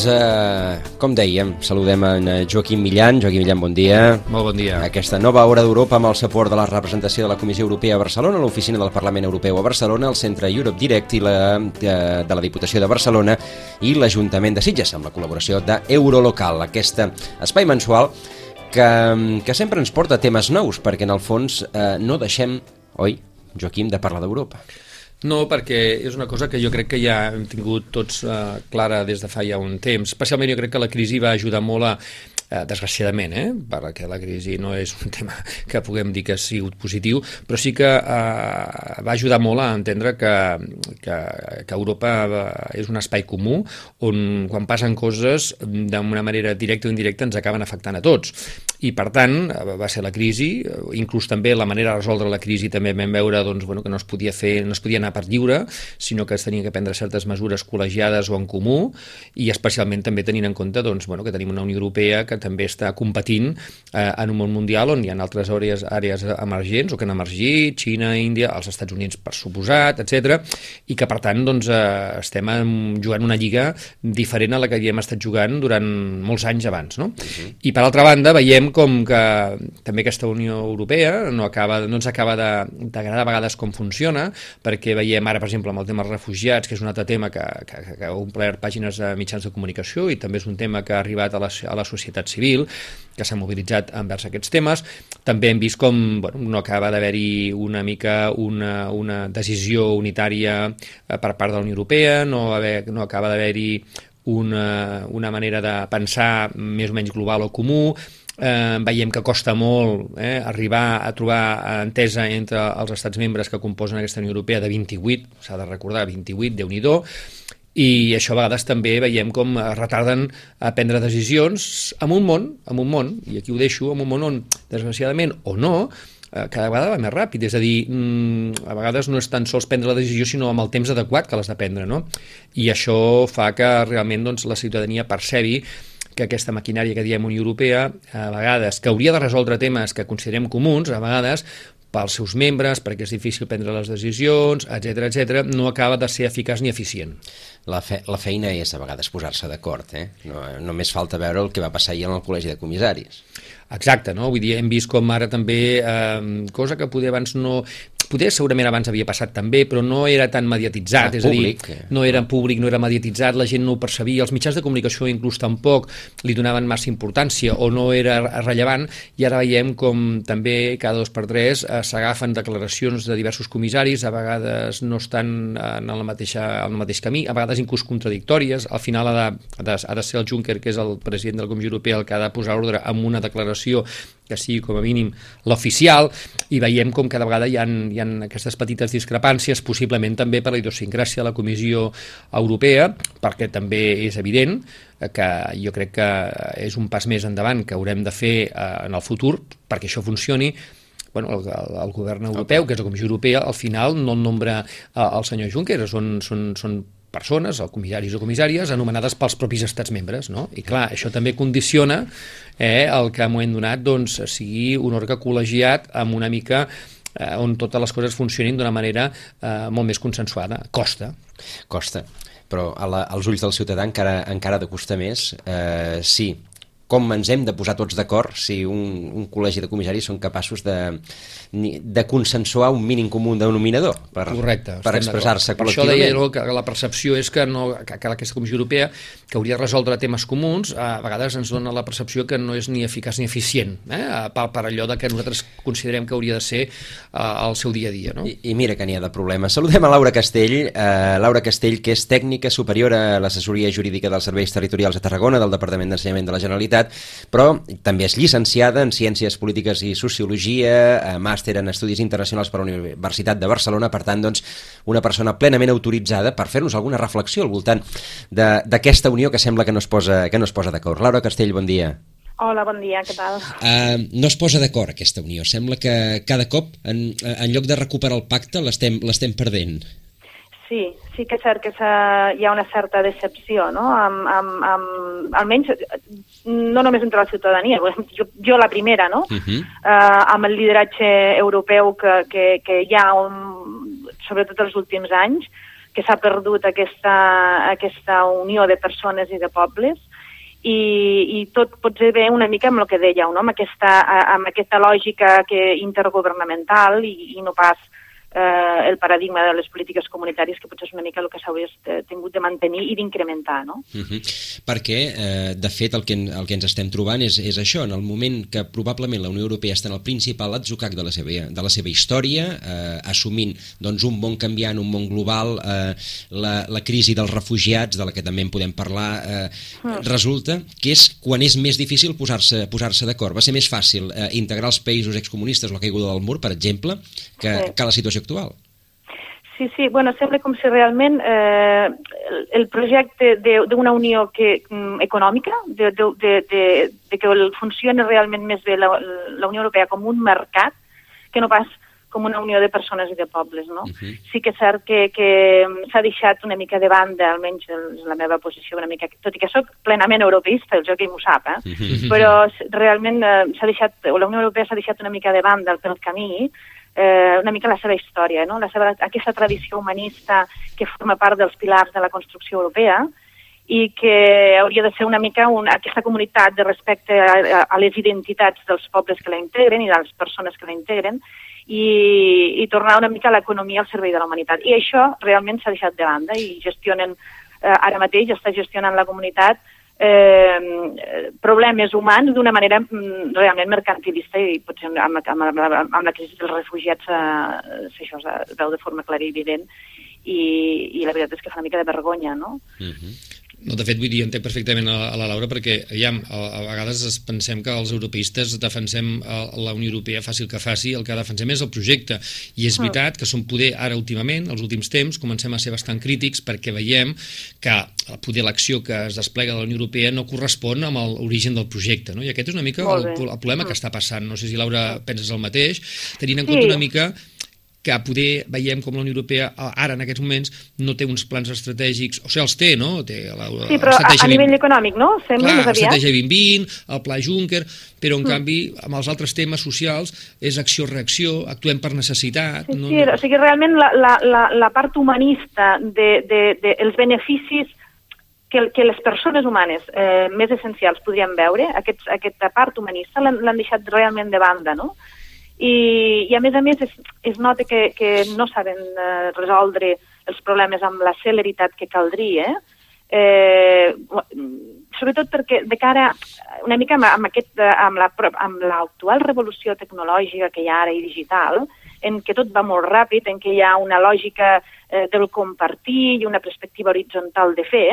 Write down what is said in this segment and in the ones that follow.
Doncs, eh, com dèiem, saludem en eh, Joaquim Millan. Joaquim Millan, bon dia. Molt bon dia. Aquesta nova hora d'Europa amb el suport de la representació de la Comissió Europea a Barcelona, l'oficina del Parlament Europeu a Barcelona, el Centre Europe Direct i la, de, eh, de la Diputació de Barcelona i l'Ajuntament de Sitges, amb la col·laboració d'Eurolocal, aquest espai mensual que, que sempre ens porta temes nous, perquè en el fons eh, no deixem, oi, Joaquim, de parlar d'Europa. No, perquè és una cosa que jo crec que ja hem tingut tots eh, clara des de fa ja un temps. Especialment jo crec que la crisi va ajudar molt a, eh, desgraciadament, eh, perquè la crisi no és un tema que puguem dir que ha sigut positiu, però sí que eh, va ajudar molt a entendre que, que, que Europa és un espai comú on quan passen coses d'una manera directa o indirecta ens acaben afectant a tots. I per tant, va ser la crisi, inclús també la manera de resoldre la crisi també vam veure doncs, bueno, que no es podia fer, no es podia anar per lliure, sinó que es tenia que prendre certes mesures col·legiades o en comú, i especialment també tenint en compte doncs, bueno, que tenim una Unió Europea que també està competint eh, en un món mundial on hi ha altres àrees, àrees emergents o que han emergit, Xina, Índia, els Estats Units per suposat, etc i que per tant doncs, eh, estem jugant una lliga diferent a la que havíem estat jugant durant molts anys abans. No? Uh -huh. I per altra banda veiem com que també aquesta Unió Europea no, acaba, no ens acaba d'agradar a vegades com funciona, perquè veiem ara, per exemple, amb el tema dels refugiats, que és un altre tema que, que, que ha omplert pàgines de mitjans de comunicació i també és un tema que ha arribat a la, a la societat civil, que s'ha mobilitzat envers aquests temes. També hem vist com bueno, no acaba d'haver-hi una mica una, una decisió unitària eh, per part de la Unió Europea, no, haver, no acaba d'haver-hi una, una manera de pensar més o menys global o comú, eh, veiem que costa molt eh, arribar a trobar entesa entre els estats membres que composen aquesta Unió Europea de 28, s'ha de recordar, 28, déu nhi i això a vegades també veiem com retarden a prendre decisions en un món, en un món, i aquí ho deixo, en un món on, desgraciadament o no, eh, cada vegada va més ràpid, és a dir, mm, a vegades no és tan sols prendre la decisió, sinó amb el temps adequat que l'has de prendre, no? I això fa que realment doncs, la ciutadania percebi que aquesta maquinària que diem Unió Europea, a vegades, que hauria de resoldre temes que considerem comuns, a vegades pels seus membres, perquè és difícil prendre les decisions, etc etc, no acaba de ser eficaç ni eficient. La, fe la feina és a vegades posar-se d'acord, eh? No, només falta veure el que va passar ahir en el Col·legi de Comissaris. Exacte, no? Vull dir, hem vist com ara també, eh, cosa que poder abans no poder segurament abans havia passat també, però no era tan mediatitzat, ah, és públic. a dir, no era públic, no era mediatitzat, la gent no ho percebia, els mitjans de comunicació inclús tampoc li donaven massa importància o no era rellevant, i ara veiem com també cada dos per tres eh, s'agafen declaracions de diversos comissaris, a vegades no estan en la mateixa, en el mateix camí, a vegades inclús contradictòries, al final ha de, ha de, ha de ser el Juncker, que és el president de la Comissió Europea, el que ha de posar ordre amb una declaració que sigui com a mínim l'oficial, i veiem com cada vegada hi ha, hi ha aquestes petites discrepàncies, possiblement també per la idiosincràsia de la Comissió Europea, perquè també és evident que jo crec que és un pas més endavant que haurem de fer eh, en el futur perquè això funcioni, bueno, el, el, el govern europeu, que és la Comissió Europea, al final no el nombra eh, el senyor Juncker, són, són, són persones, o comissaris o comissàries, anomenades pels propis estats membres, no? I clar, això també condiciona eh, el que un moment donat doncs, sigui un òrgan col·legiat amb una mica eh, on totes les coses funcionin d'una manera eh, molt més consensuada. Costa. Costa. però a la, als ulls del ciutadà encara, encara de costar més. Eh, sí, com ens hem de posar tots d'acord si un, un col·legi de comissaris són capaços de, de consensuar un mínim comú denominador per, Correcte, per expressar-se col·lectivament. Per això deia que la percepció és que, no, que, que aquesta Comissió Europea, que hauria de resoldre temes comuns, a vegades ens dona la percepció que no és ni eficaç ni eficient, eh? per, per allò de que nosaltres considerem que hauria de ser uh, el seu dia a dia. No? I, I mira que n'hi ha de problemes. Saludem a Laura Castell, eh, Laura Castell, que és tècnica superior a l'assessoria jurídica dels serveis territorials de Tarragona, del Departament d'Ensenyament de la Generalitat, Universitat, però també és llicenciada en Ciències Polítiques i Sociologia, eh, màster en Estudis Internacionals per la Universitat de Barcelona, per tant, doncs, una persona plenament autoritzada per fer-nos alguna reflexió al voltant d'aquesta unió que sembla que no es posa, que no es posa d'acord. Laura Castell, bon dia. Hola, bon dia, què tal? Uh, no es posa d'acord aquesta unió. Sembla que cada cop, en, en lloc de recuperar el pacte, l'estem perdent. Sí, sí que és cert que hi ha una certa decepció, no? Amb, amb, amb, almenys, no només entre la ciutadania, jo, jo la primera, no? Uh -huh. uh, amb el lideratge europeu que, que, que hi ha, un, sobretot els últims anys, que s'ha perdut aquesta, aquesta unió de persones i de pobles, i, i tot pot ser bé una mica amb el que dèieu, no? amb, aquesta, amb aquesta lògica que intergovernamental i, i no pas eh, el paradigma de les polítiques comunitàries, que potser és una mica el que s'hauria tingut de mantenir i d'incrementar, no? Uh -huh. Perquè, eh, de fet, el que, el que ens estem trobant és, és això, en el moment que probablement la Unió Europea està en el principal atzucac de la seva, de la seva història, eh, assumint doncs, un món canviant, un món global, eh, la, la crisi dels refugiats, de la que també en podem parlar, eh, uh resulta que és quan és més difícil posar-se posar, -se, d'acord. Va ser més fàcil eh, integrar els països excomunistes, la caiguda del mur, per exemple, que, sí. que la situació actual. Sí, sí, bueno, sembla com si realment eh, el, projecte d'una unió que, mm, econòmica, de, de, de, de, de que funcioni realment més bé la, la Unió Europea com un mercat, que no pas com una unió de persones i de pobles, no? Uh -huh. Sí que és cert que, que s'ha deixat una mica de banda, almenys és la meva posició una mica, tot i que sóc plenament europeista, el Joaquim ho sap, eh? Uh -huh. però realment eh, s'ha deixat, o la Unió Europea s'ha deixat una mica de banda pel camí, eh, una mica la seva història, no? la seva, aquesta tradició humanista que forma part dels pilars de la construcció europea i que hauria de ser una mica una, aquesta comunitat de respecte a, a les identitats dels pobles que la integren i de les persones que la integren i, i tornar una mica l'economia al servei de la humanitat. I això realment s'ha deixat de banda i gestionen, eh, ara mateix està gestionant la comunitat eh, problemes humans d'una manera mm, realment mercantilista i potser amb, amb, amb, amb la crisi dels refugiats eh, això es veu de forma clara i evident i, i la veritat és que fa una mica de vergonya, no? Uh mhm. No, de fet, vull dir, entenc perfectament a, a la Laura perquè, aviam, a, a vegades es pensem que els europeistes defensem a, la Unió Europea faci el que faci, el que defensem és el projecte. I és ah. veritat que som poder ara últimament, els últims temps, comencem a ser bastant crítics perquè veiem que poder l'acció que es desplega de la Unió Europea no correspon amb l'origen del projecte. No? I aquest és una mica el, el problema que mm. està passant. No sé si, Laura, penses el mateix, tenint en sí. compte una mica que poder veiem com la Unió Europea ara en aquests moments no té uns plans estratègics, o sigui, els té, no? Té la, sí, però a, a nivell 20... econòmic, no? Sembla Clar, aviat. 2020, el Pla Juncker, però en mm. canvi amb els altres temes socials és acció-reacció, actuem per necessitat. Sí, no, sí, no... o sigui, realment la, la, la, la part humanista de, de, de els beneficis que, que les persones humanes eh, més essencials podrien veure, aquests, aquesta part humanista l'han deixat realment de banda, no? I, i a més a més es, es nota que, que no saben eh, resoldre els problemes amb la celeritat que caldria, eh, sobretot perquè de cara una mica amb, amb, aquest, amb, la, amb l'actual revolució tecnològica que hi ha ara i digital, en què tot va molt ràpid, en què hi ha una lògica eh, del compartir i una perspectiva horitzontal de fer,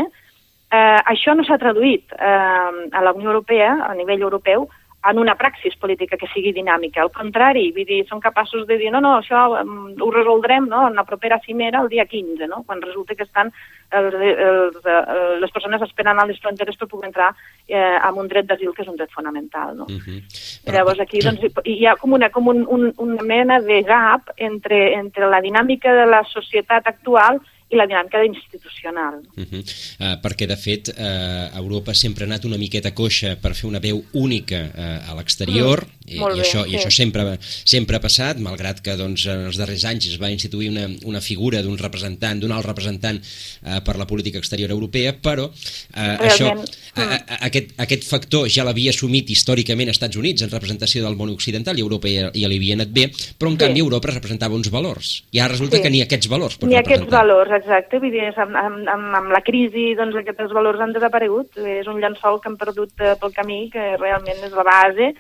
eh, això no s'ha traduït eh, a la Unió Europea, a nivell europeu, en una praxis política que sigui dinàmica. Al contrari, vull dir, són capaços de dir no, no, això um, ho resoldrem no, en la propera cimera el dia 15, no? quan resulta que estan els, els, els, les persones esperant a les fronteres per poder entrar eh, amb un dret d'asil que és un dret fonamental. No? Uh -huh. Però... Llavors aquí doncs, hi ha com, una, com un, un, una mena de gap entre, entre la dinàmica de la societat actual i la dinàmica institucional. Uh -huh. uh, perquè, de fet, uh, Europa sempre ha anat una miqueta coixa per fer una veu única uh, a l'exterior, uh I, i, això, sí. i això sempre, sempre ha passat, malgrat que doncs, en els darrers anys es va instituir una, una figura d'un representant, d'un alt representant eh, per la política exterior europea, però eh, això, Realment, a, a, aquest, aquest factor ja l'havia assumit històricament als Estats Units en representació del món occidental i Europa ja, ja li havia anat bé, però en Sí. canvi Europa representava uns valors. I ara resulta Sí. que ni aquests valors Ni aquests valors, exacte. Vull dir, amb, amb, amb, la crisi doncs, aquests valors han desaparegut. És un llençol que han perdut eh, pel camí, que realment és la base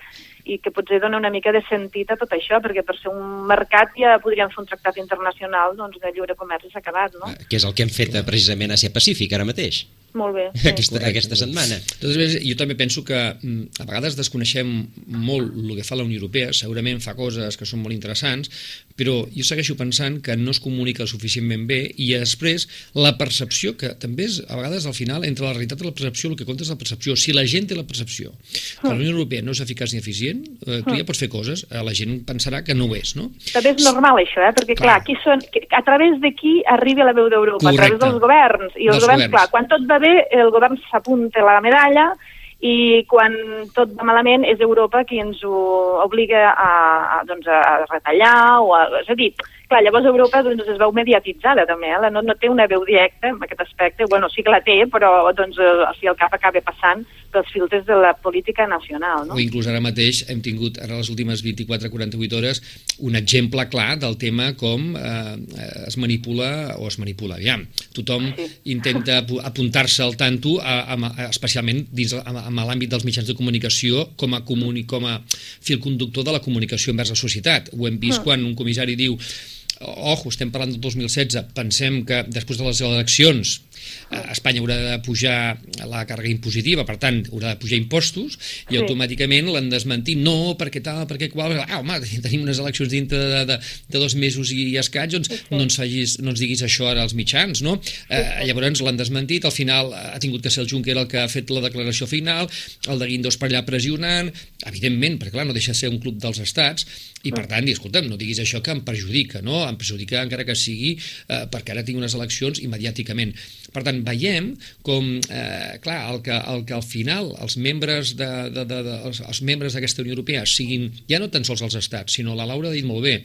i que potser dona una mica de sentit a tot això, perquè per ser un mercat ja podríem fer un tractat internacional doncs, de lliure comerç i s'ha acabat, no? Eh, Que és el que hem fet eh, precisament a Asia Pacífic ara mateix, Molt bé. Sí. aquesta, aquesta setmana. Maneres, jo també penso que mm, a vegades desconeixem molt el que fa la Unió Europea, segurament fa coses que són molt interessants, però jo segueixo pensant que no es comunica suficientment bé i després la percepció, que també és a vegades al final entre la realitat i la percepció, el que compta és la percepció. Si la gent té la percepció que la Unió Europea no és eficaç ni eficient, eh, tu ja pots fer coses, eh, la gent pensarà que no ho és, no? També és normal això, eh? perquè clar, Clar. aquí són, a través de qui arriba la veu d'Europa? A través Correcte. dels governs. I els Dels governs, governs. clar, quan tot va bé, el govern s'apunta la medalla i quan tot va malament és Europa qui ens ho obliga a, a, doncs, a retallar o a... És a dir, clar, llavors Europa doncs, es veu mediatitzada també, eh? no, no té una veu directa en aquest aspecte, bueno, sí que la té, però doncs, eh, al fi i al cap acaba passant pels filtres de la política nacional. No? O inclús ara mateix hem tingut, ara les últimes 24-48 hores, un exemple clar del tema com eh, es manipula, o es manipula, aviam. Tothom intenta apu- apuntar-se al tanto, a, a, a, especialment dins a, a, a l'àmbit dels mitjans de comunicació, com a, comuni, com a fil conductor de la comunicació envers la societat. Ho hem vist quan un comissari diu ojo, estem parlant del 2016, pensem que després de les eleccions eh, Espanya haurà de pujar la càrrega impositiva, per tant, haurà de pujar impostos, i Sí. automàticament l'han desmentit, no, perquè tal, perquè qual, ah, home, tenim unes eleccions dintre de, de, de dos mesos i escaig, doncs no ens, facis, no ens diguis això ara als mitjans, no? Eh, llavors l'han desmentit, al final ha tingut que ser el Juncker el que ha fet la declaració final, el de Guindos per allà pressionant, evidentment, perquè clar, no deixa de ser un club dels estats, i per tant, dir, escolta'm, no diguis això que em perjudica, no? Em perjudica encara que sigui eh, perquè ara tinc unes eleccions immediàticament. Per tant, veiem com, eh, clar, el que, el que al final els membres de, de, de, de, els, els membres d'aquesta Unió Europea siguin, ja no tan sols els estats, sinó la Laura ha dit molt bé,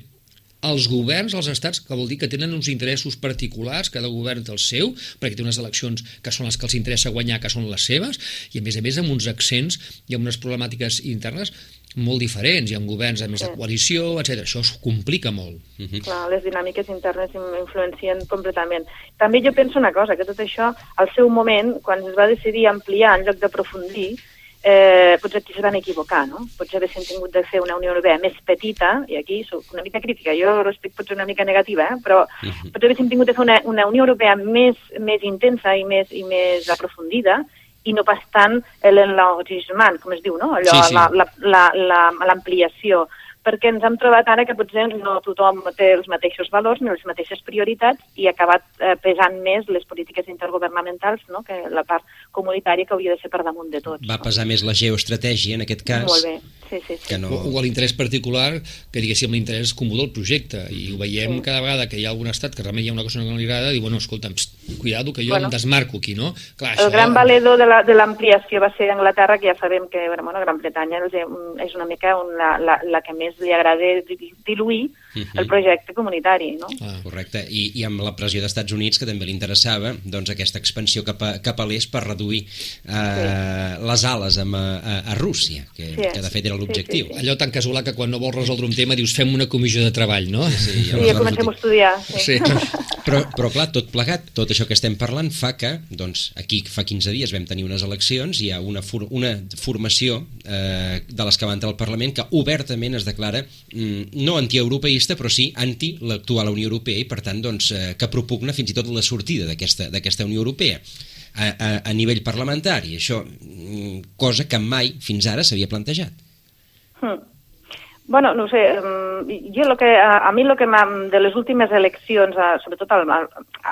els governs dels estats, que vol dir que tenen uns interessos particulars, cada govern té el seu, perquè té unes eleccions que són les que els interessa guanyar, que són les seves, i a més a més amb uns accents i amb unes problemàtiques internes molt diferents, hi ha governs a més de Sí. coalició, etc. Això es complica molt. Clar, les dinàmiques internes influencien completament. També jo penso una cosa, que tot això, al seu moment, quan es va decidir ampliar en lloc d'aprofundir, eh, potser aquí es van equivocar, no? Potser haguessin tingut de fer una Unió Europea més petita, i aquí soc una mica crítica, jo estic potser una mica negativa, eh? però potser haguéssim tingut de fer una, una Unió Europea més, més intensa i més, i més aprofundida, i no pas tant l'enlargissement, com es diu, no? Allò, Sí, sí. la, la, la, la, l'ampliació perquè ens hem trobat ara que potser no tothom té els mateixos valors ni les mateixes prioritats i ha acabat eh, pesant més les polítiques intergovernamentals no? que la part comunitària que hauria de ser per damunt de tots. Va no? pesar més la geoestratègia, en aquest cas, Molt bé, sí, sí, sí. que no... O, o l'interès particular, que diguéssim l'interès comú del projecte, i ho veiem Sí. cada vegada que hi ha algun estat que realment hi ha una cosa que no li agrada, diu, bueno, escolta'm, pst, cuidado, que jo Bueno. em desmarco aquí, no? Clar, El gran valedor de la- de l'ampliació va ser Anglaterra, que ja sabem que bueno, bueno, Gran Bretanya és, és una mica una, la, la que més li agrada di- diluir Mhm. el projecte comunitari, no? Ah. Correcte, I, i amb la pressió d'Estats Units, que també li interessava doncs, aquesta expansió cap a, cap a l'est per reduir eh, les ales amb, a, a, a Rússia, que, Sí. que de fet era l'objectiu. Sí, sí, Allò tan casolà que quan no vols resoldre un tema dius fem una comissió de treball, no? Sí, Sí, ja aleshores comencem ho a estudiar. Sí. Però, però clar, tot plegat, tot això que estem parlant fa que, doncs, aquí fa 15 dies vam tenir unes eleccions, hi ha una, for una formació eh, de les que va entrar al Parlament que obertament es declara mm, no antieuropeista, però sí anti l'actual Unió Europea i, per tant, doncs, eh, que propugna fins i tot la sortida d'aquesta Unió Europea a, a, a nivell parlamentari. Això, mm, cosa que mai fins ara s'havia plantejat. Hmm. Bueno, no sé, mm, jo lo que, a, a mi lo que de les últimes eleccions, a, sobretot al, a,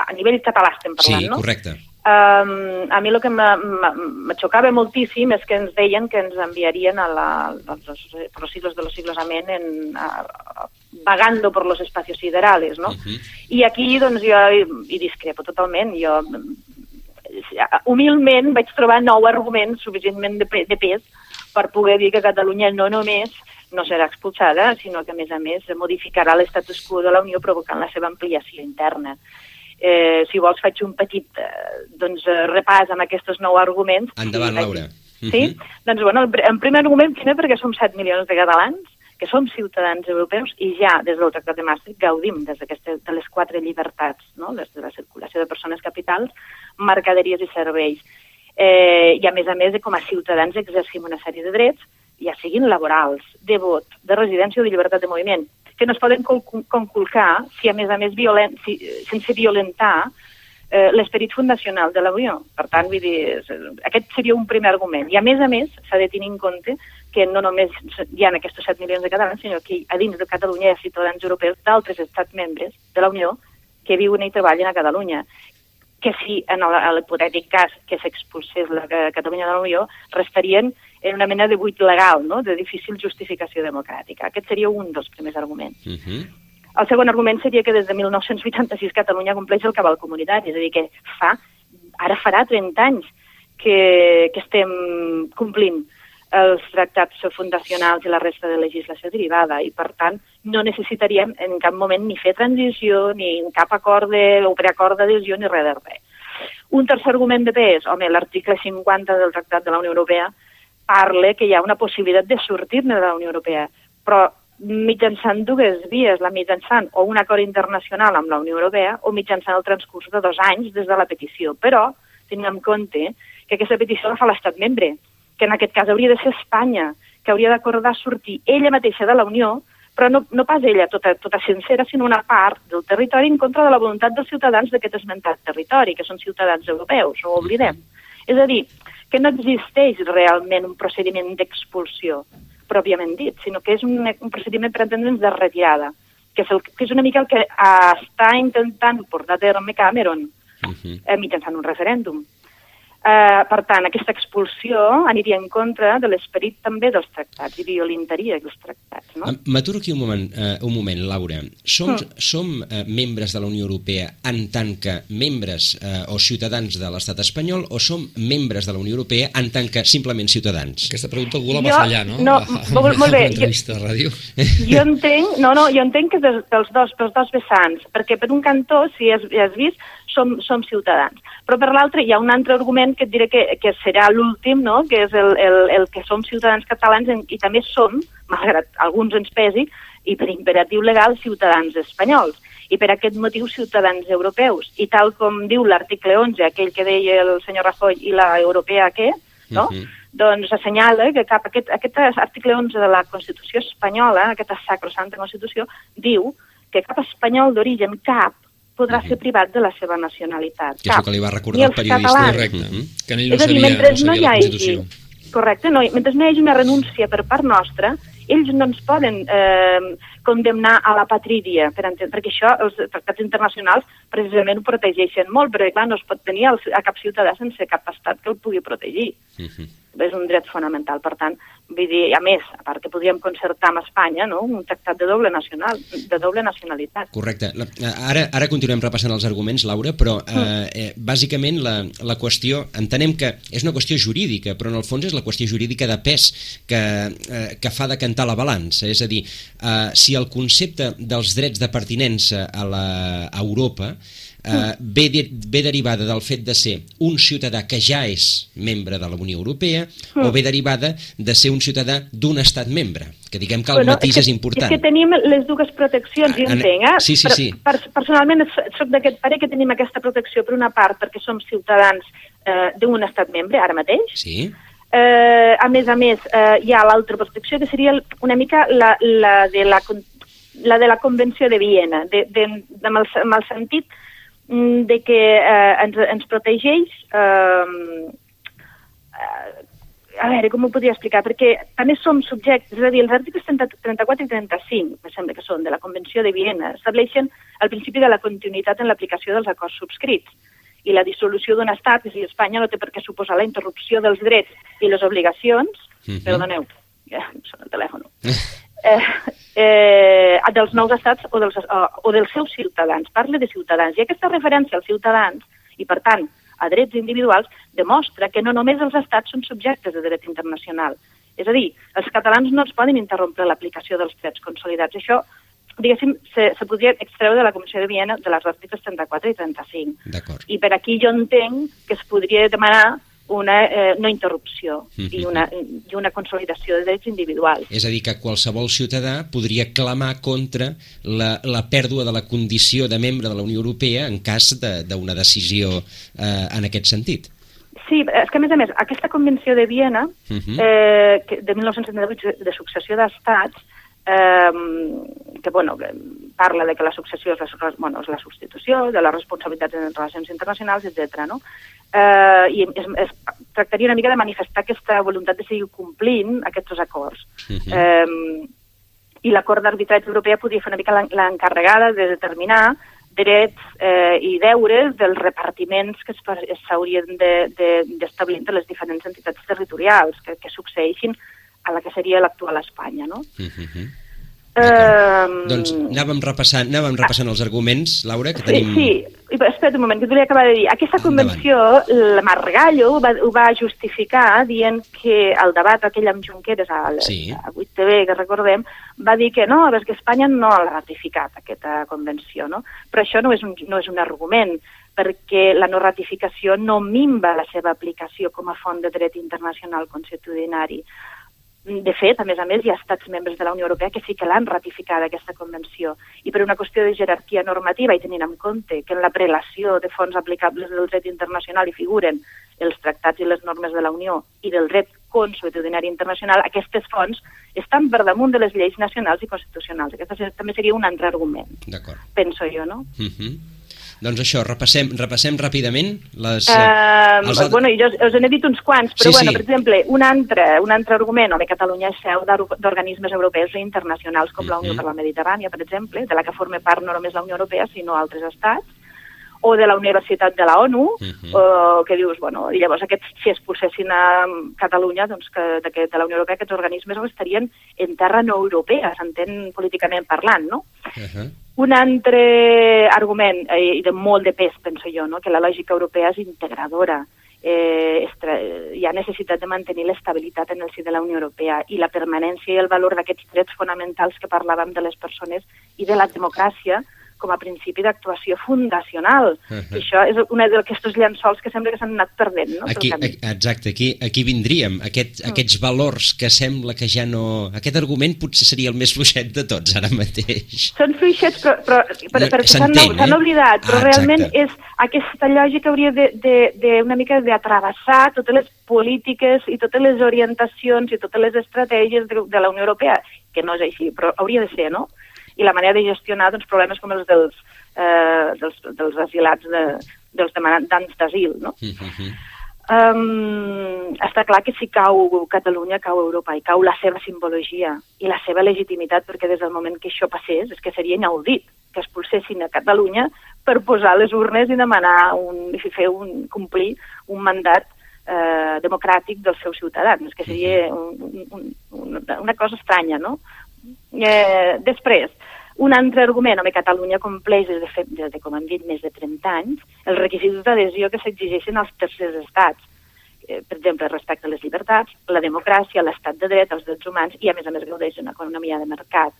a nivell català estem parlant, sí, no? correcte. Um, a mi el que me xocava moltíssim és que ens deien que ens enviarien a la, als, los, per los siglos de los siglos amén en, a, a, vagando por los espacios siderales, no? Uh -huh. I aquí, doncs, jo hi, hi discrepo totalment. Jo, humilment, vaig trobar nou arguments suficientment de, de pes per poder dir que Catalunya no només no serà expulsada, sinó que, a més a més, modificarà l'estatus quo de la Unió provocant la seva ampliació interna. Eh, si vols, faig un petit eh, doncs, eh, repàs amb aquests nou arguments. Endavant, Sí, Laura. Sí? Mhm. Doncs, bueno, en primer argument, primer perquè som 7 milions de catalans, que som ciutadans europeus i ja des del Tractat de Maastricht gaudim des de les quatre llibertats, no? des de la circulació de persones capitals, mercaderies i serveis. Eh, I a més a més, com a ciutadans exercim una sèrie de drets, ja siguin laborals, de vot, de residència o de llibertat de moviment, que no es poden conculcar si a més a més violen, si, sense violentar eh, l'esperit fundacional de la Unió. Per tant, vull dir, és- aquest seria un primer argument. I a més a més, s'ha de tenir en compte que no només hi ha aquests 7 milions de catalans, sinó que a dins de Catalunya hi ha ciutadans europeus d'altres estats membres de la Unió que viuen i treballen a Catalunya que si en l'hipotètic cas que s'expulsés la eh, Catalunya de la Unió restarien en una mena de buit legal, no? de difícil justificació democràtica. Aquest seria un dels primers arguments. Mhm. El segon argument seria que des de 1986 Catalunya compleix el cabal comunitari, és a dir, que fa, ara farà 30 anys que, que estem complint els tractats fundacionals i la resta de legislació derivada i, per tant, no necessitaríem en cap moment ni fer transició, ni cap acord de, o preacord d'adhesió, ni res de res. Un tercer argument de pes, home, l'article 50 del Tractat de la Unió Europea parla que hi ha una possibilitat de sortir-ne de la Unió Europea, però mitjançant dues vies, la mitjançant o un acord internacional amb la Unió Europea o mitjançant el transcurs de dos anys des de la petició. Però tenim en compte que aquesta petició la fa l'estat membre, que en aquest cas hauria de ser Espanya, que hauria d'acordar sortir ella mateixa de la Unió, però no, no pas ella tota, tota sencera, sinó una part del territori en contra de la voluntat dels ciutadans d'aquest esmentat territori, que són ciutadans europeus, no ho oblidem. És a dir, que no existeix realment un procediment d'expulsió, pròpiament dit, sinó que és un, un procediment per entendre'ns de retirada, que és, el, que és una mica el que està intentant portar a terme Cameron Mhm. eh, mitjançant un referèndum. Eh, per tant, aquesta expulsió aniria en contra de l'esperit també dels tractats i violentaria els tractats. No? M'aturo aquí un moment, eh, un moment Laura. Som, Mm. som eh, membres de la Unió Europea en tant que membres eh, o ciutadans de l'estat espanyol o som membres de la Unió Europea en tant que simplement ciutadans? Aquesta pregunta algú la va Jo- fallar, no? no, A- a- molt- molt bé, de ràdio. Jo entenc, no, no, jo entenc que des, dels, dos, dels dos vessants, perquè per un cantó, si has, has vist, som, som ciutadans. Però per l'altre hi ha un altre argument que et diré que, que serà l'últim, no? que és el, el, el que som ciutadans catalans en, i també som, malgrat alguns ens pesi, i per imperatiu legal, ciutadans espanyols. I per aquest motiu ciutadans europeus. I tal com diu l'article 11, aquell que deia el senyor Rajoy i la europea què, no? Mhm. doncs assenyala que cap, aquest, aquest article 11 de la Constitució espanyola, aquesta sacrosanta Constitució, diu que cap espanyol d'origen, cap, podrà ser privat de la seva nacionalitat. Que és el que li va recordar el periodista. catalans. Correcte. Mhm. Que en ell no És a dir, seria, mentre no no hi hagi... Correcte, no, mentre no hi hagi una renúncia per part nostra, ells no ens poden eh, condemnar a la patrídia, per perquè això els tractats internacionals precisament ho protegeixen molt, però clar, no es pot tenir el, a cap ciutadà sense cap estat que el pugui protegir. Mhm. És un dret fonamental, per tant, vull dir, a més, a part que podríem concertar amb Espanya, no?, un tractat de doble nacional, de doble nacionalitat. Correcte. La, ara, ara continuem repassant els arguments, Laura, però eh, eh, bàsicament la, la qüestió, entenem que és una qüestió jurídica, però en el fons és la qüestió jurídica de pes que, eh, que fa decantar la balança. És a dir, eh, si el concepte dels drets de pertinença a, la, a Europa eh, ve, de, ve derivada del fet de ser un ciutadà que ja és membre de la Unió Europea o ve derivada de ser un ciutadà d'un estat membre, que diguem que el Bueno, matís que, és important. És que tenim les dues proteccions, jo en- entenc, eh? sí, sí, Per- sí. Per, personalment soc d'aquest pare que tenim aquesta protecció per una part perquè som ciutadans eh, d'un estat membre, ara mateix, Sí? Eh, a més a més, eh, hi ha l'altra perspectiva, que seria una mica la, la, de la, la de la Convenció de Viena, de, de, de, amb, el, amb el sentit mm, de que eh, ens, ens protegeix... Eh, eh, a veure, com ho podria explicar? Perquè també som subjectes, és a dir, els articles 30, 34 i 35, me sembla que són, de la Convenció de Viena, estableixen el principi de la continuïtat en l'aplicació dels acords subscrits i la dissolució d'un estat, és a dir, Espanya no té per què suposar la interrupció dels drets i les obligacions, Mhm. perdoneu, ja, sona el telèfon, eh, eh, dels nous estats o dels, o, o dels seus ciutadans. Parla de ciutadans. I aquesta referència als ciutadans, i per tant a drets individuals, demostra que no només els estats són subjectes de dret internacional. És a dir, els catalans no ens poden interrompre l'aplicació dels drets consolidats. Això, diguéssim, se, se podria extreure de la Comissió de Viena de les articles 34 i 35. D'acord. I per aquí jo entenc que es podria demanar una eh, no interrupció Mhm. i, una, i una consolidació de drets individuals. És a dir, que qualsevol ciutadà podria clamar contra la, la pèrdua de la condició de membre de la Unió Europea en cas de- d'una decisió eh, en aquest sentit. Sí, és que a més a més, aquesta convenció de Viena, uh Mhm. -huh. eh, que, de 1978 de successió d'estats, eh, que bueno, parla de que la successió és la, bueno, és la substitució, de les responsabilitats en relacions internacionals, etc. No? Eh, I es, es tractaria una mica de manifestar aquesta voluntat de seguir complint aquests acords. Uh Mhm. -huh. eh, I la Cort d'Arbitratge Europea podia fer una mica l'en- l'encarregada de determinar drets eh, i deures dels repartiments que s'haurien de- de- d'establir de, entre les diferents entitats territorials que, que succeeixin a la que seria l'actual Espanya, no? Mhm. Doncs anàvem repassant, anàvem repassant els arguments, Laura, que Sí, tenim... sí, però espera't un moment, que et volia acabar de dir. Aquesta Endavant. convenció, el Margallo ho va, ho va justificar dient que el debat aquell amb Junqueras a, Sí. a 8TV, que recordem, va dir que no, és que Espanya no l'ha ratificat, aquesta convenció, no? Però això no és un, no és un argument, perquè la no ratificació no minva la seva aplicació com a font de dret internacional constitucionari. De fet, a més a més, hi ha estats membres de la Unió Europea que sí que l'han ratificada, aquesta convenció. I per una qüestió de jerarquia normativa i tenint en compte que en la prelació de fons aplicables del dret internacional hi figuren els tractats i les normes de la Unió i del dret consuetudinari internacional, aquestes fonts estan per damunt de les lleis nacionals i constitucionals. Aquest també seria un altre argument, penso jo, no? Uh -huh. Doncs això, repassem, repassem ràpidament les... Uh, els bueno, jo us n'he dit uns quants, però Sí, bueno, sí. per exemple, un altre, un altre argument, home, Catalunya és seu d'or- d'organismes europeus i internacionals com la Unió Mhm. per la Mediterrània, per exemple, de la que forma part no només la Unió Europea, sinó altres estats, o de la Universitat de la ONU, Mhm. o que dius, bueno, i llavors aquests, si expulsessin a Catalunya, doncs que, de, de la Unió Europea, aquests organismes estarien en terra no europea, s'entén políticament parlant, no? Uh -huh. Un altre argument, eh, i de molt de pes, penso jo, no? que la lògica europea és integradora. Eh, estra... Hi ha necessitat de mantenir l'estabilitat en el si de la Unió Europea i la permanència i el valor d'aquests drets fonamentals que parlàvem de les persones i de la democràcia com a principi d'actuació fundacional. Uh. -huh. Això és una d'aquestos llençols que sembla que s'han anat perdent no? Aquí, pel camí. a- exacte, aquí, aquí vindríem, aquest, Mm. aquests valors que sembla que ja no... Aquest argument potser seria el més fluixet de tots ara mateix. Són fluixets, però, però, però No, perquè s'han eh? oblidat, però Ah, realment exacte. és aquesta lògica hauria de, de, de una mica d'atravessar totes les polítiques i totes les orientacions i totes les estratègies de, de la Unió Europea, que no és així, però hauria de ser, no? I la manera de gestionar doncs, problemes com els dels, eh, dels, dels asilats, de, dels demandants d'asil, no? Uh -huh. Um, està clar que si cau Catalunya, cau Europa i cau la seva simbologia i la seva legitimitat, perquè des del moment que això passés és que seria inaudit que expulsessin a Catalunya per posar les urnes i demanar un, i fer un, complir un mandat eh, democràtic dels seus ciutadans, que seria un, un, un, una cosa estranya, no? Eh, després, un altre argument, home, Catalunya compleix des de, fet, des de, com hem dit, més de 30 anys, els requisits d'adhesió que s'exigeixen als tercers estats. Eh, per exemple, respecte a les llibertats, la democràcia, l'estat de dret, els drets humans, i a més a més gaudeix d'una economia de mercat.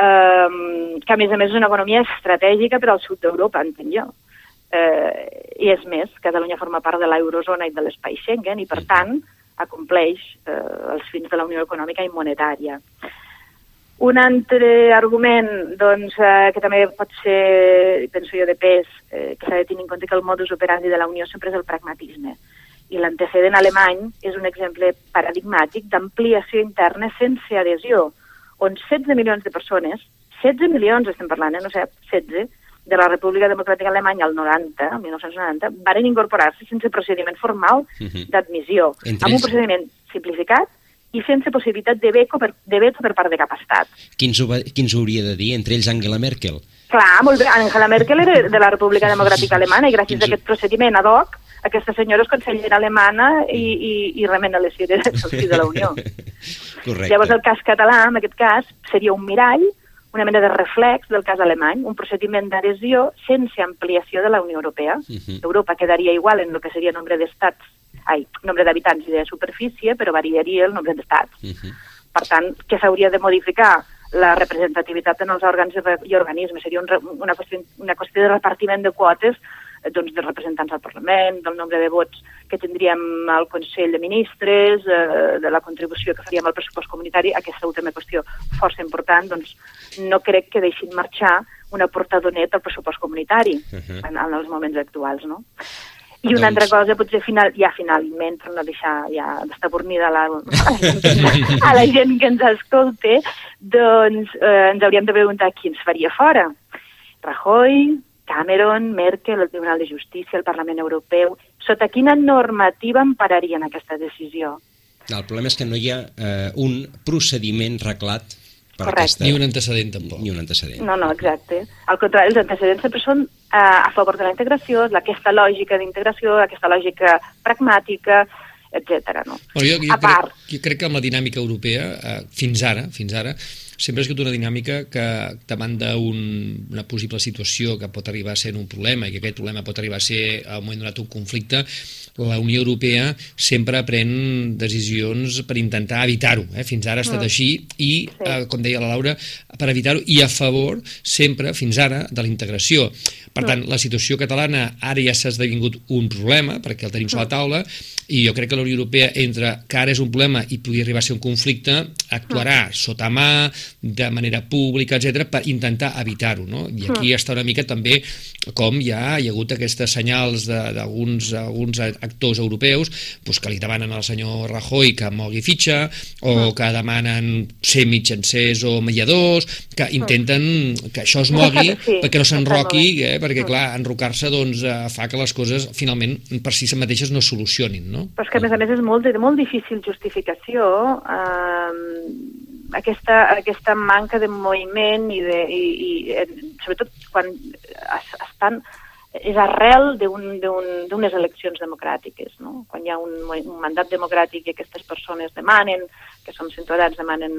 Um, que a més a més és una economia estratègica per al sud d'Europa, entenc jo. Eh, I és més, Catalunya forma part de l'eurozona i de l'espai Schengen i, per tant, acompleix eh, els fins de la Unió Econòmica i Monetària. Un altre argument doncs, eh, que també pot ser, penso jo, de pes, eh, que s'ha de tenir en compte que el modus operandi de la Unió sempre és el pragmatisme. I l'antecedent alemany és un exemple paradigmàtic d'ampliació interna sense adhesió, on 16 milions de persones, 16 milions estem parlant, eh, no sé, 16, de la República Democràtica Alemanya al 90, el 1990, varen incorporar-se sense procediment formal d'admissió, amb un procediment simplificat i sense possibilitat de veto per, de veto per part de cap estat. Qui ens, ho va, qui ens ho hauria de dir? Entre ells Angela Merkel. Clar, molt bé. Angela Merkel era de la República Democràtica Alemana i gràcies Quins- a aquest procediment ad hoc, aquesta senyora és consellera alemana i, i, i remena les cireres si de la Unió. Correcte. Llavors el cas català, en aquest cas, seria un mirall, una mena de reflex del cas alemany, un procediment d'adhesió sense ampliació de la Unió Europea. Mhm. Europa quedaria igual en el que seria nombre d'estats ai, nombre d'habitants i de superfície, però variaria el nombre d'estats. Uh -huh. Per tant, què s'hauria de modificar? La representativitat en els òrgans i organismes. Seria un, una, qüestió, una qüestió de repartiment de quotes eh, doncs, dels representants al Parlament, del nombre de vots que tindríem al Consell de Ministres, eh, de la contribució que faríem al pressupost comunitari, aquesta última qüestió força important, doncs no crec que deixin marxar una portadonet al pressupost comunitari uh -huh. en, en els moments actuals, no? I una doncs... altra cosa, potser final, ja finalment, per no deixar ja d'estabornida la, a la gent que ens escolta, doncs eh, ens hauríem de preguntar qui ens faria fora. Rajoy, Cameron, Merkel, el Tribunal de Justícia, el Parlament Europeu... Sota quina normativa empararien aquesta decisió? El problema és que no hi ha eh, un procediment reglat per Correcte. aquesta... Ni un antecedent, tampoc. Ni un antecedent. No, no, exacte. Al contrari, els antecedents sempre són eh, a favor de la integració, aquesta lògica d'integració, aquesta lògica pragmàtica, etc. No? Bueno, jo, jo, a part... crec, jo crec que amb la dinàmica europea, eh, fins ara, fins ara, sempre ha sigut una dinàmica que davant d'una un, possible situació que pot arribar a ser un problema i que aquest problema pot arribar a ser al moment donat un conflicte, la Unió Europea sempre pren decisions per intentar evitar-ho. Eh? Fins ara ha estat mm. així i, eh, com deia la Laura, per evitar-ho i a favor sempre, fins ara, de la integració. Per tant, la situació catalana ara ja s'ha esdevingut un problema, perquè el tenim sobre la taula, i jo crec que la Unió Europea, entre que ara és un problema i podria arribar a ser un conflicte, actuarà sota mà, de manera pública, etc per intentar evitar-ho. No? I aquí està una mica també com ja hi ha hagut aquestes senyals d'alguns alguns actors europeus pues, que li demanen al senyor Rajoy que mogui fitxa, o que demanen ser mitjancers o mediadors, que intenten que això es mogui perquè no s'enroqui, eh? perquè clar, enrocar-se doncs, eh, fa que les coses finalment per si mateixes no solucionin, no? Però és que a més a més és molt, molt difícil justificació eh, aquesta, aquesta manca de moviment i, de, i, i sobretot quan es, estan és arrel d'unes un, eleccions democràtiques, no? Quan hi ha un, un mandat democràtic i aquestes persones demanen, que som ciutadans, demanen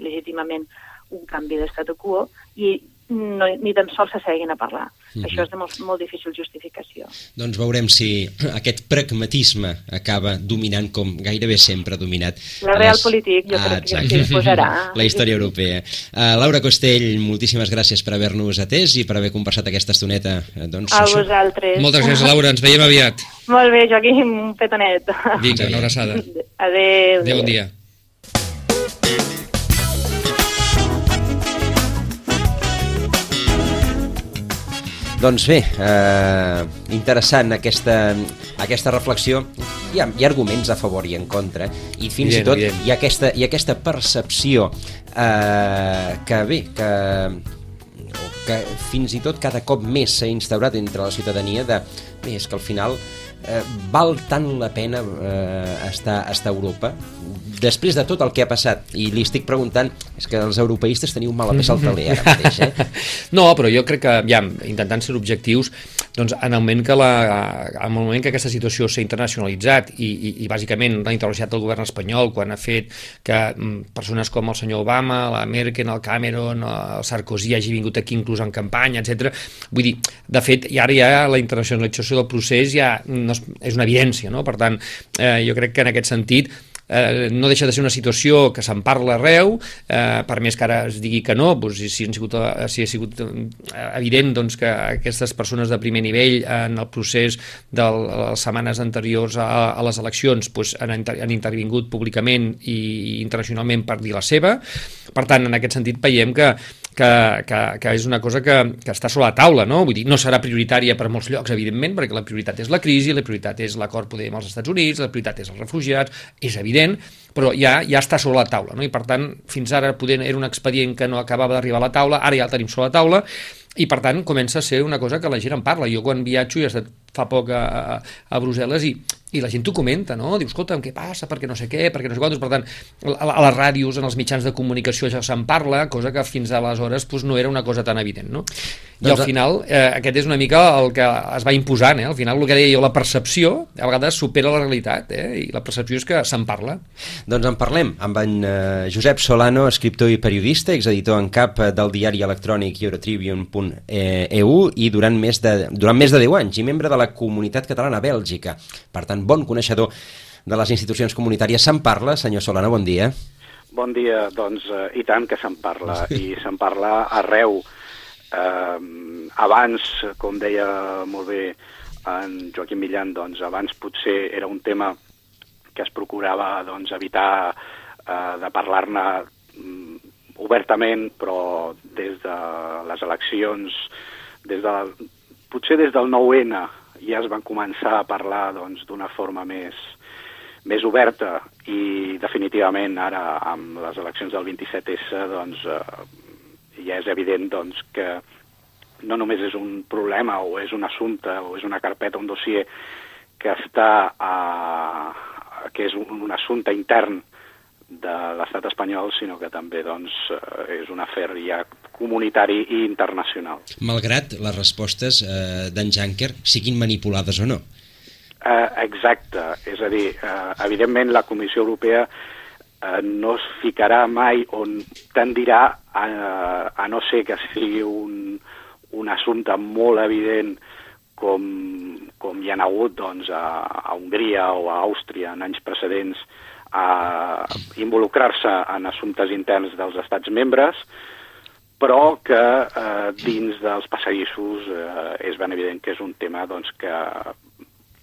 legítimament un canvi d'estat quo i no, ni tan sols s'asseguin a parlar. Mm -hmm. Això és de molt, molt difícil justificació. Doncs veurem si aquest pragmatisme acaba dominant, com gairebé sempre ha dominat. La real les... polític, jo ah, crec exacte. que s'hi posarà. La història europea. Uh, Laura Costell, moltíssimes gràcies per haver-nos atès i per haver conversat aquesta estoneta. Eh, doncs, a això. vosaltres. Moltes gràcies, Laura. Ens veiem aviat. Molt bé, Joaquim, un petonet. Vinga, una abraçada. Adéu. Adéu, bon dia. Doncs bé, eh, interessant aquesta, aquesta reflexió. Hi ha, hi ha arguments a favor i en contra, i fins bien, i tot bien. hi ha aquesta, hi ha aquesta percepció eh, que bé, que que fins i tot cada cop més s'ha instaurat entre la ciutadania de bé, és que al final eh, val tant la pena eh, estar, estar a Europa després de tot el que ha passat, i li estic preguntant, és que els europeistes teniu mala peça al taler ara mateix, eh? No, però jo crec que, ja, intentant ser objectius, doncs en el moment que, la, en el moment que aquesta situació s'ha internacionalitzat i, i, i bàsicament l'ha internacionalitzat el govern espanyol quan ha fet que mm, persones com el senyor Obama, la Merkel, el Cameron, el Sarkozy hagi vingut aquí inclús en campanya, etc. Vull dir, de fet, i ara ja la internacionalització del procés ja no és, és una evidència, no? Per tant, eh, jo crec que en aquest sentit eh, no deixa de ser una situació que se'n parla arreu, eh, per més que ara es digui que no, doncs, si, han sigut, eh, si ha sigut eh, evident doncs, que aquestes persones de primer nivell en el procés de les setmanes anteriors a, a les eleccions doncs, han, han intervingut públicament i internacionalment per dir la seva. Per tant, en aquest sentit veiem que que, que, que és una cosa que, que està sobre la taula, no? Vull dir, no serà prioritària per molts llocs, evidentment, perquè la prioritat és la crisi, la prioritat és l'acord poder amb els Estats Units, la prioritat és els refugiats, és evident, però ja ja està sobre la taula, no? I per tant, fins ara poder, era un expedient que no acabava d'arribar a la taula, ara ja el tenim sobre la taula, i per tant comença a ser una cosa que la gent en parla. Jo quan viatjo, he estat fa poc a, a, a Brussel·les, i i la gent t'ho comenta, no? Dius, escolta'm, què passa, perquè no sé què, perquè no sé quantos, per tant, a, a les ràdios, en els mitjans de comunicació ja se'n parla, cosa que fins aleshores pues, no era una cosa tan evident, no? I doncs, al final, eh, aquest és una mica el que es va imposant, eh? Al final, el que deia jo, la percepció, a vegades supera la realitat, eh? I la percepció és que se'n parla. Doncs en parlem amb en eh, Josep Solano, escriptor i periodista, exeditor en cap del diari electrònic eurotribune.eu i durant més, de, durant més de 10 anys i membre de la comunitat catalana a Bèlgica. Per tant, bon coneixedor de les institucions comunitàries. Se'n parla, senyor Solana, bon dia. Bon dia, doncs, eh, i tant que se'n parla, i se'n parla arreu. Eh, abans, com deia molt bé en Joaquim Millan, doncs, abans potser era un tema que es procurava doncs, evitar eh, de parlar-ne mm, obertament, però des de les eleccions, des de, potser des del 9-N ja es van començar a parlar doncs, d'una doncs, forma més, més oberta i definitivament ara amb les eleccions del 27S doncs, eh, ja és evident doncs, que no només és un problema o és un assumpte o és una carpeta, un dossier que està a, que és un, un assumpte intern de l'estat espanyol, sinó que també doncs, eh, és un afer ja comunitari i internacional. Malgrat les respostes eh, d'en Janker siguin manipulades o no. Eh, exacte, és a dir, eh, evidentment la Comissió Europea eh, no es ficarà mai on tendirà a, a no ser que sigui un, un assumpte molt evident com, com hi ha hagut doncs, a, a Hongria o a Àustria en anys precedents a involucrar-se en assumptes interns dels estats membres, però que eh, dins dels passadissos eh, és ben evident que és un tema doncs, que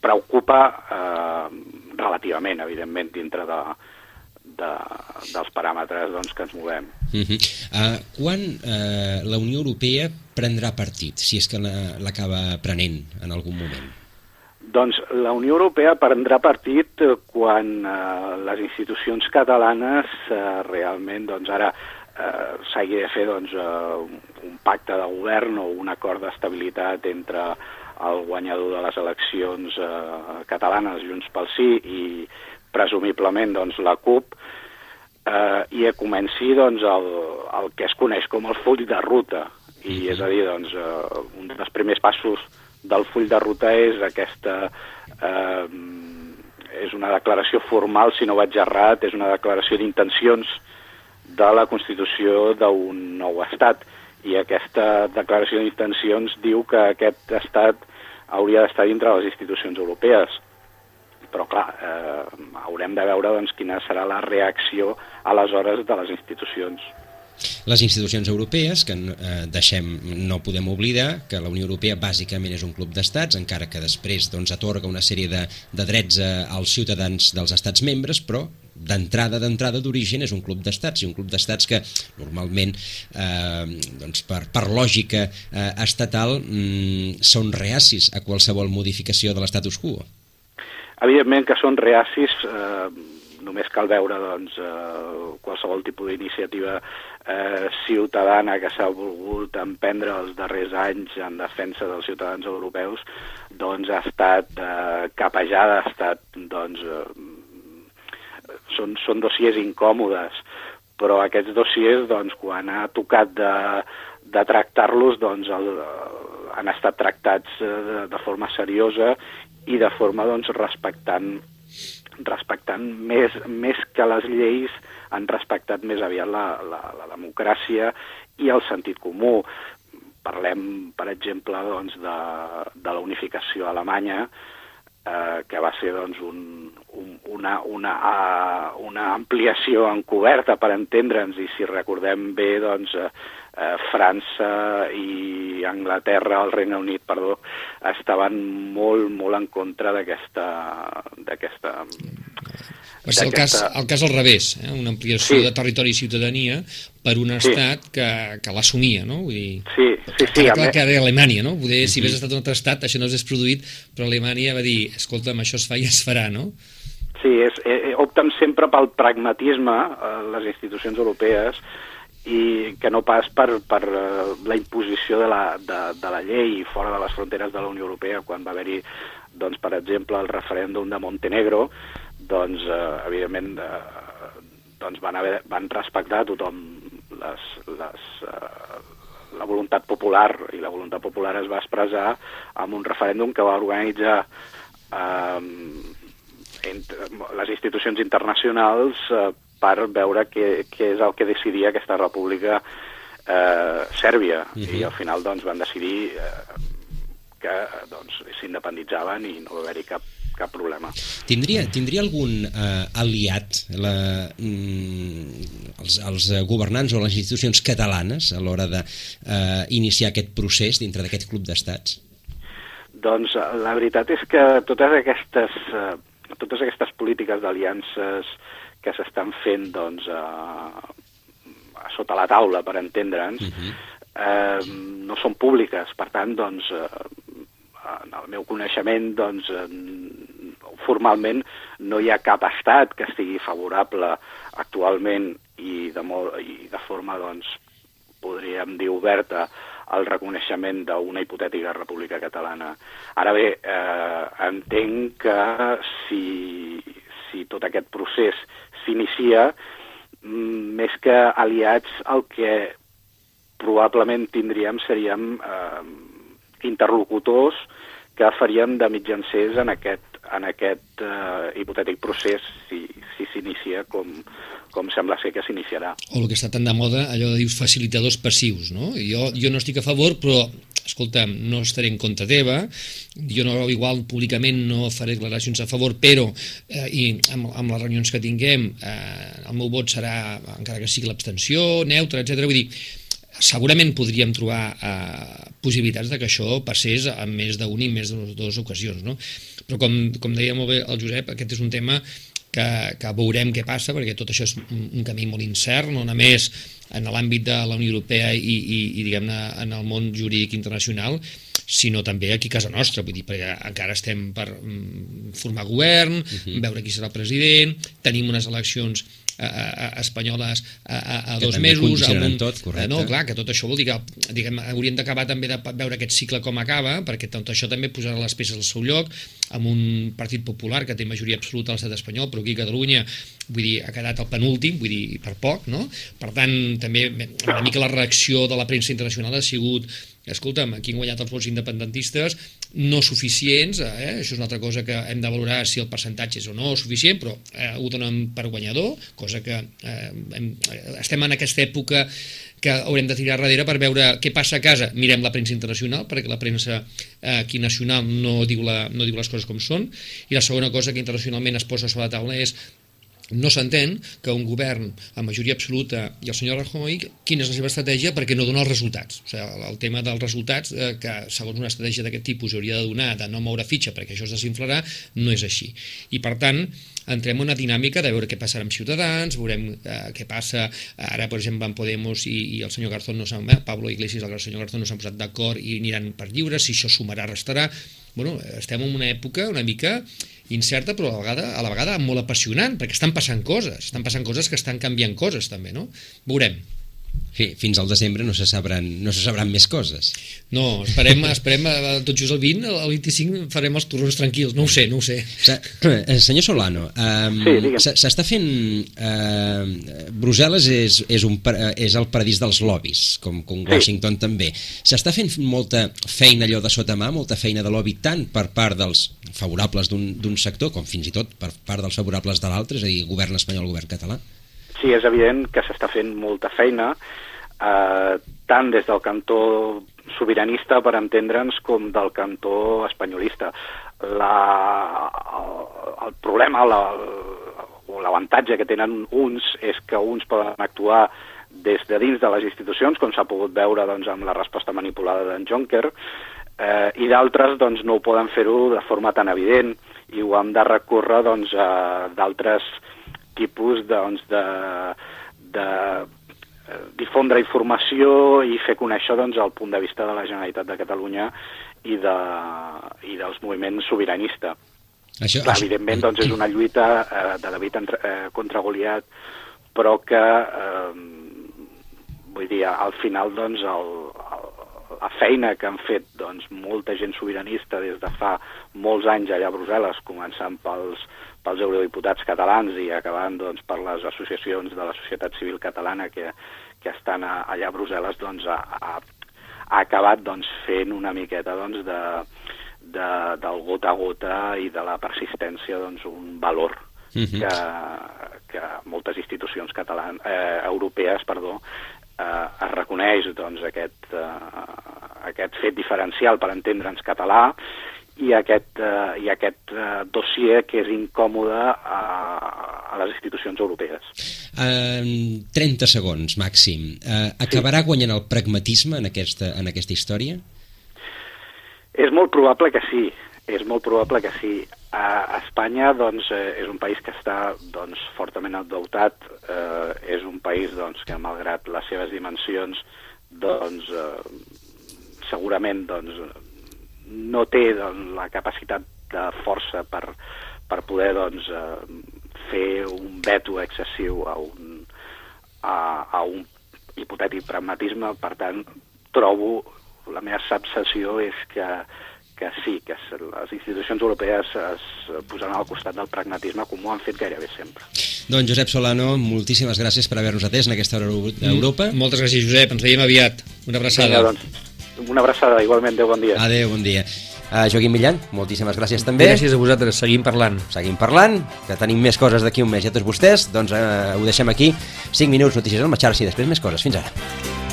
preocupa eh, relativament, evidentment, dintre de, de, dels paràmetres doncs, que ens movem. Uh -huh. uh, quan uh, la Unió Europea prendrà partit, si és que l'acaba prenent en algun moment? Doncs la Unió Europea prendrà partit quan uh, les institucions catalanes uh, realment, doncs ara uh, s'hagi de fer doncs, uh, un pacte de govern o un acord d'estabilitat entre el guanyador de les eleccions uh, catalanes, Junts pel Sí, i presumiblement doncs, la CUP, eh, i comenci doncs, el, el que es coneix com el full de ruta. I és a dir, doncs, eh, un dels primers passos del full de ruta és aquesta... Eh, és una declaració formal, si no vaig errat, és una declaració d'intencions de la constitució d'un nou estat. I aquesta declaració d'intencions diu que aquest estat hauria d'estar dintre les institucions europees però clar, eh, haurem de veure doncs, quina serà la reacció aleshores de les institucions. Les institucions europees, que eh, deixem, no podem oblidar que la Unió Europea bàsicament és un club d'estats, encara que després doncs, atorga una sèrie de, de drets eh, als ciutadans dels estats membres, però d'entrada d'entrada d'origen és un club d'estats i un club d'estats que normalment eh, doncs per, per lògica eh, estatal mm, són reacis a qualsevol modificació de l'estatus quo. Evidentment que són reacis, eh, només cal veure doncs, eh, qualsevol tipus d'iniciativa eh, ciutadana que s'ha volgut emprendre els darrers anys en defensa dels ciutadans europeus doncs ha estat eh, capejada, ha estat doncs, eh, són, són dossiers incòmodes però aquests dossiers doncs, quan ha tocat de, de tractar-los doncs, el, han estat tractats eh, de, de forma seriosa i de forma doncs, respectant respectant més, més que les lleis han respectat més aviat la, la, la democràcia i el sentit comú. Parlem, per exemple, doncs, de, de la unificació alemanya, eh, que va ser doncs, un, un, una, una, uh, una ampliació encoberta, per entendre'ns, i si recordem bé, doncs, uh, eh, França i Anglaterra, el Regne Unit, perdó, estaven molt, molt en contra d'aquesta... va ser el cas, el cas al revés, eh? una ampliació sí. de territori i ciutadania per un estat sí. que, que l'assumia, no? Vull dir, sí, sí, sí. Que, que era Alemanya, no? Dir, si hagués estat un altre estat, això no s'hagués produït, però Alemanya va dir, escolta'm, això es fa i es farà, no? Sí, és, eh, opten sempre pel pragmatisme, eh, les institucions europees, i que no pas per, per eh, la imposició de la, de, de la llei fora de les fronteres de la Unió Europea, quan va haver-hi, doncs, per exemple, el referèndum de Montenegro, doncs, eh, evidentment, eh, doncs van, haver, van respectar tothom les, les, eh, la voluntat popular, i la voluntat popular es va expressar amb un referèndum que va organitzar eh, entre les institucions internacionals eh, per veure què, què és el que decidia aquesta república eh, sèrbia. Uh -huh. I al final doncs, van decidir eh, que doncs, s'independitzaven i no va haver-hi cap, cap problema. Tindria, tindria algun eh, aliat la, mm, els, els governants o les institucions catalanes a l'hora d'iniciar eh, aquest procés dintre d'aquest club d'estats? Doncs eh, la veritat és que totes aquestes, eh, totes aquestes polítiques d'aliances que s'estan fent doncs, eh, sota la taula, per entendre'ns, uh -huh. eh, no són públiques. Per tant, doncs, eh, en el meu coneixement, doncs, formalment no hi ha cap estat que estigui favorable actualment i de, molt, i de forma, doncs, podríem dir, oberta el reconeixement d'una hipotètica república catalana. Ara bé, eh, entenc que si, si tot aquest procés s'inicia, mm, més que aliats, el que probablement tindríem seríem eh, interlocutors que faríem de mitjancers en aquest, en aquest eh, hipotètic procés si s'inicia si com, com sembla ser que s'iniciarà. O el que està tan de moda, allò de dius facilitadors passius, no? Jo, jo no estic a favor, però escolta, no estaré en contra teva, jo no, igual públicament no faré declaracions a favor, però eh, i amb, amb les reunions que tinguem eh, el meu vot serà, encara que sigui l'abstenció, neutre, etc. Vull dir, segurament podríem trobar eh, possibilitats de que això passés en més d'una i més de dues ocasions, no? Però com, com deia molt bé el Josep, aquest és un tema que, que veurem què passa, perquè tot això és un, un camí molt incert, no només en l'àmbit de la Unió Europea i, i, i diguem-ne en el món jurídic internacional, sinó també aquí a casa nostra, vull dir, perquè encara estem per mm, formar govern, uh -huh. veure qui serà el president, tenim unes eleccions a, a, espanyoles a, a, a dos mesos amb un, tot, correcte. no, clar, que tot això vol dir que diguem, hauríem d'acabar també de veure aquest cicle com acaba, perquè tot això també posarà les peces al seu lloc, amb un partit popular que té majoria absoluta a l'estat espanyol, però aquí a Catalunya vull dir, ha quedat el penúltim, vull dir, per poc, no? Per tant, també una mica la reacció de la premsa internacional ha sigut escolta'm, aquí han guanyat els vots independentistes no suficients, eh? això és una altra cosa que hem de valorar si el percentatge és o no suficient, però eh, ho donen per guanyador, cosa que eh, hem, estem en aquesta època que haurem de tirar darrere per veure què passa a casa. Mirem la premsa internacional, perquè la premsa eh, aquí nacional no diu, la, no diu les coses com són, i la segona cosa que internacionalment es posa sobre la taula és no s'entén que un govern amb majoria absoluta i el senyor Rajoy, quina és la seva estratègia perquè no dona els resultats. O sigui, el tema dels resultats, eh, que segons una estratègia d'aquest tipus hauria de donar de no moure fitxa perquè això es desinflarà, no és així. I per tant, entrem en una dinàmica de veure què passarà amb Ciutadans, veurem eh, què passa ara, per exemple, amb Podemos i, i el senyor Garzón no eh, Pablo Iglesias i el senyor Garzón no s'han posat d'acord i aniran per lliure, si això sumarà, restarà. Bueno, estem en una època una mica incerta però a la vegada, a la vegada molt apassionant perquè estan passant coses, estan passant coses que estan canviant coses també, no? Veurem. Fins al desembre no se sabran, no se sabran més coses. No, esperem, esperem tot just el 20, el 25 farem els torrons tranquils, no ho sé, no ho sé. Eh, senyor Solano, um, sí, s'està fent... Uh, Brussel·les és, és, un, és el paradís dels lobbies, com, com Washington sí. també. S'està fent molta feina allò de sota mà, molta feina de lobby, tant per part dels favorables d'un sector, com fins i tot per part dels favorables de l'altre, és a dir, govern espanyol, govern català? Sí, és evident que s'està fent molta feina, eh, tant des del cantó sobiranista, per entendre'ns, com del cantó espanyolista. La, el, el problema la, o l'avantatge que tenen uns és que uns poden actuar des de dins de les institucions, com s'ha pogut veure doncs, amb la resposta manipulada d'en Juncker, eh, i d'altres doncs, no ho poden fer-ho de forma tan evident i ho hem de recórrer doncs, a d'altres tipus doncs, de, de eh, difondre informació i fer conèixer doncs, el punt de vista de la Generalitat de Catalunya i, de, i dels moviments sobiranista. Això, Clar, això... evidentment, doncs, és una lluita eh, de David entre, eh, contra Goliat, però que, eh, vull dir, al final, doncs, el, el, la feina que han fet doncs, molta gent sobiranista des de fa molts anys allà a Brussel·les, començant pels, pels eurodiputats catalans i acabant doncs, per les associacions de la societat civil catalana que, que estan a, allà a Brussel·les, doncs, ha, ha, ha acabat doncs, fent una miqueta doncs, de, de, del gota a gota i de la persistència doncs, un valor uh mhm. -huh. que, que moltes institucions catalanes, eh, europees perdó, eh, es reconeix doncs, aquest, eh, aquest fet diferencial per entendre'ns català i aquest, uh, i aquest uh, dossier que és incòmode a, a les institucions europees. Uh, 30 segons, màxim. Uh, acabarà sí. guanyant el pragmatisme en aquesta, en aquesta història? És molt probable que sí, és molt probable que sí. A Espanya doncs, eh, és un país que està doncs, fortament endeutat, eh, és un país doncs, que malgrat les seves dimensions doncs, eh, segurament doncs, no té doncs, la capacitat de força per, per poder doncs, eh, fer un veto excessiu a un, a, a un hipotètic pragmatisme, per tant, trobo, la meva sensació és que que sí, que les institucions europees es posaran al costat del pragmatisme com ho han fet gairebé sempre. Doncs Josep Solano, moltíssimes gràcies per haver-nos atès en aquesta hora d'Europa. Mm, moltes gràcies, Josep. Ens veiem aviat. Una abraçada. Vinga, doncs, una abraçada, igualment. Adéu, bon dia. Adéu, bon dia. Uh, Joaquim Millan, moltíssimes gràcies també. Gràcies a vosaltres, seguim parlant. Seguim parlant, que tenim més coses d'aquí un mes i a tots vostès, doncs uh, ho deixem aquí. 5 minuts, notícies al Matxarsi i després més coses. Fins ara.